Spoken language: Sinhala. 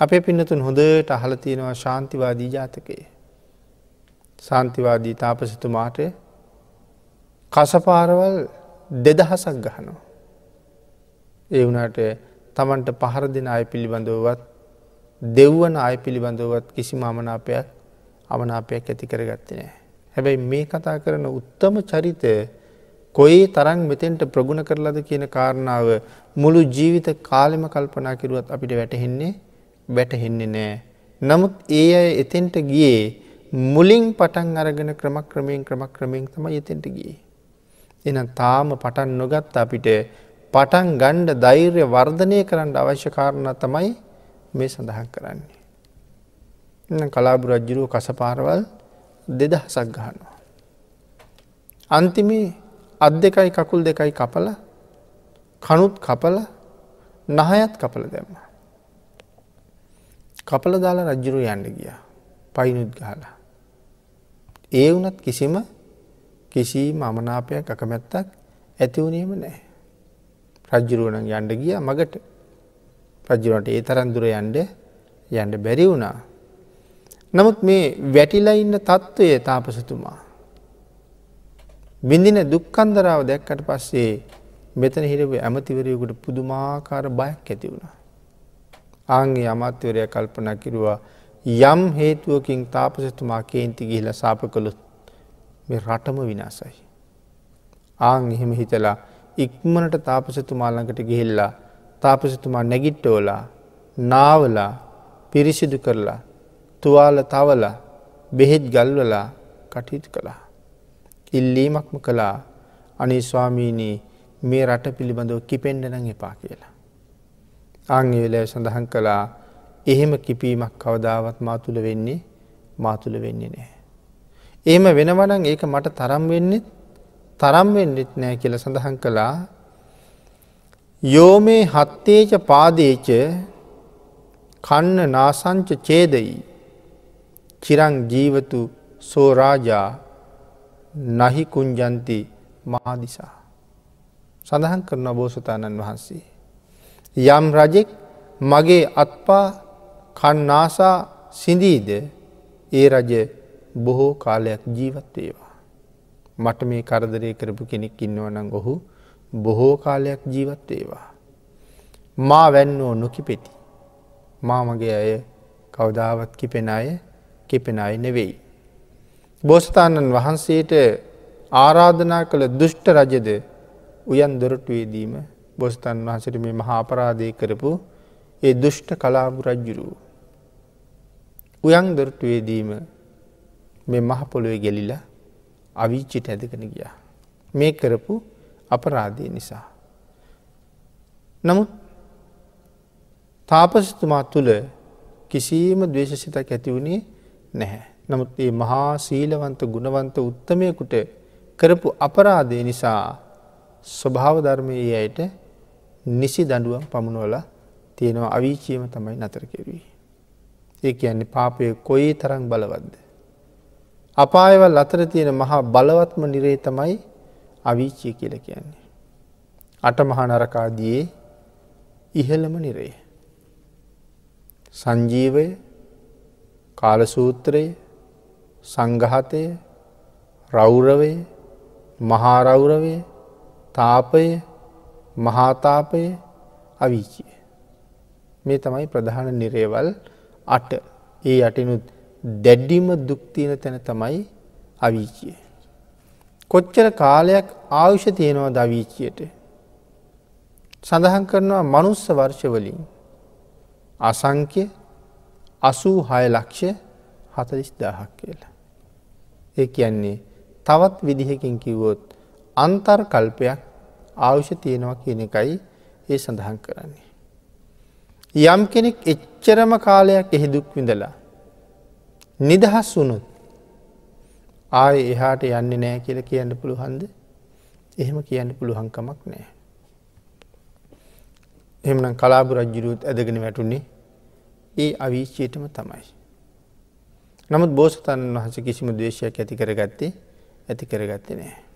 අපේ පින්නතුන් හොඳට අහල තියෙනවා ශාන්තිවාදී ජාතකයේ. සාන්තිවාදී තාපසිතුමාට කසපාරවල් දෙදහසක් ගහනවා. ඒ වුණට තමන්ට පහර දෙන අය පිළිබඳවවත් දෙව්වන අය පිළිබඳවත් කිසි අමනාපයක් අමනාපයක් ඇති කරගත්ති නෑ. හැබැයි මේ කතා කරන උත්තම චරිතය කොයි තරං මෙතෙන්ට ප්‍රගුණ කරලද කියන කාරණාව මුළු ජීවිත කාලෙම කල්පනා කිරුවත් අපිට වැටහෙන්නේ වැටහෙන්නේ නෑ. නමුත් ඒ අය එතෙන්ට ගියේ මුලින් පටන් අරගෙන ක්‍රමක්‍රමයෙන් ක්‍රමක්‍රමයෙන් තම එතෙන්ට ගියේ. එන තාම පටන් නොගත් අපිට පටන් ගණ්ඩ ධෛර්ය වර්ධනය කරන්න අවශ්‍ය කාරණ තමයි මේ සඳහන් කරන්නේ. එ කලාබු රජ්ජුරුව කසපාරවල් දෙදහසක් ගහනවා. අන්තිමේ අත් දෙකයි කකුල් දෙකයි කපල කනුත් කපල නහයත් කපල දැම්ම. කපල දාලා රජ්ජුරු යන්න ගිය පයිනුත් ගහලා. ඒ වනත් කිසිම කිසි මමනාපයක් අකමැත්තක් ඇතිවුණීම නෑ. රජ්ජුරුවන යන්ඩ ගිය මගට රජ්ජුවනට ඒ තරන්දුර යන්ඩ යන්ඩ බැරි වුණා. නමුත් මේ වැටිලා ඉන්න තත්ත්වය තාපසතුමා. බිඳින දුක්කන්දරාව දැක්කට පස්සේ මෙතන හිරව ඇමතිවරයකුට පුදුමාකාර බයක් ඇති වුණා. ආංගේ අමාත්‍යවරය කල්පනා කිරුවා යම් හේතුවකින් තාපසතුමා කේන්ති ගිහිල සාප කළුත් මේ රටම විනාසයි. ආං එහෙම හිතලා ඉක්මනට තාපසතුමා ළඟට ගිහිල්ලා තාපසතුමා නැගිට්ටෝලා නාවලා පිරිසිදු කරලා තුවාල තවලා බෙහෙත් ගල්වලා කටයුතු කළා. ඉල්ලීමක්ම කළා අනේ ස්වාමීනී මේ රට පිළිබඳව කිපෙන්ඩනං එපා කියලා. අංගේ වෙලෑ සඳහන් කළා එහෙම කිපීමක් කවදාවත් මාතුළ වෙන්නේ මාතුළ වෙන්නේ නෑ. එහෙම වෙනවනං ඒක මට තරම් වෙන්නෙත් තරම් වෙන්නෙත් නෑ කියල සඳහන් කළා යෝමේ හත්තේච පාදේච කන්න නාසංච චේදයි චිරං ජීවතු සෝරාජා නහිකුංජන්ති මාදිසා. සඳහන් කරන බෝසතාණන් වහන්සේ. යම් රජෙක් මගේ අත්පා කන්නාසා සිඳීද ඒ රජ බොහෝ කාලයක් ජීවත් වේවා. මට මේ කරදරය කරපු කෙනෙක් ඉන්නවනං ඔහු බොහෝ කාලයක් ජීවත් වේවා. මා වැන්නෝ නොකිපෙති. මා මගේ අය කවදාවත් කිපෙන අය කිපෙන අය නෙවෙයි. බෝස්ථාණන් වහන්සේට ආරාධනා කළ දුෂ්ට රජද උයන් දොරටුවේදීම බොස්තන් වහසට මේ මහාපරාධය කරපු ඒ දුෂ්ට කලාබු රජ්ජුරු. උයන් දොරටුවේදීම මේ මහපොළොවේ ගෙලිලා අවිච්චිට ඇදකන ගියා. මේ කරපු අපරාධය නිසා. නමුත් තාපසතුමා තුළ කිසිීම දවේශසිතක් ඇතිවුණේ නැහැ. නමුත් ඒ මහා සීලවන්ත ගුණවන්ත උත්තමයකුට කරපු අපරාධය නිසා ස්වභාව ධර්මය අයට නිසි දඩුවම් පමුණුවල තියෙනවා අවිචියම තමයි නතර කෙරී. ඒ කියන්නේ පාපය කොයි තරං බලවද්ද. අපායවල් අතර තියෙන මහා බලවත්ම නිරේ තමයි අවිචිය කියල කියන්නේ. අට මහනරකාදයේ ඉහළම නිරේ. සංජීවය කාලසූත්‍රය සංගහතය රෞරවය මහාරෞරවය තාපය මහාතාපය අවිචිය. මේ තමයි ප්‍රධාන නිරේවල් අට ඒ යටිනුත් දැඩ්ඩිම දුක්තියන තැන තමයි අවිචිය. කොච්චර කාලයක් ආයුෂ තියෙනවා දවීචියට. සඳහන් කරනවා මනුස්ස වර්ෂවලින් අසංක්‍ය අසූ හය ලක්ෂ හතලිස් දාහක් කියලා. ඒ කියන්නේ තවත් විදිහකින් කිව්වොත් අන්තර් කල්පයක් ආවුෂ තියෙනවා කියන එකයි ඒ සඳහන් කරන්නේ. යම් කෙනෙක් එච්චරම කාලයක් එහි දුක් විඳලා. නිදහස් වුණුත් ආය එහාට යන්නේ නෑ කියල කියන්න පුළුහන්ද එහෙම කියන්න පුළුවන්කමක් නෑ. එහමනම් කලාබු රජ්ජුරුවත් ඇදගෙන වැටුන්නේ ඒ අවිශ්චයටම තමයි. නමුත් බෝසතන් වහස කිසිම දේශයක් ඇති කරගත්තේ ඇති කරගත්තේ නෑ.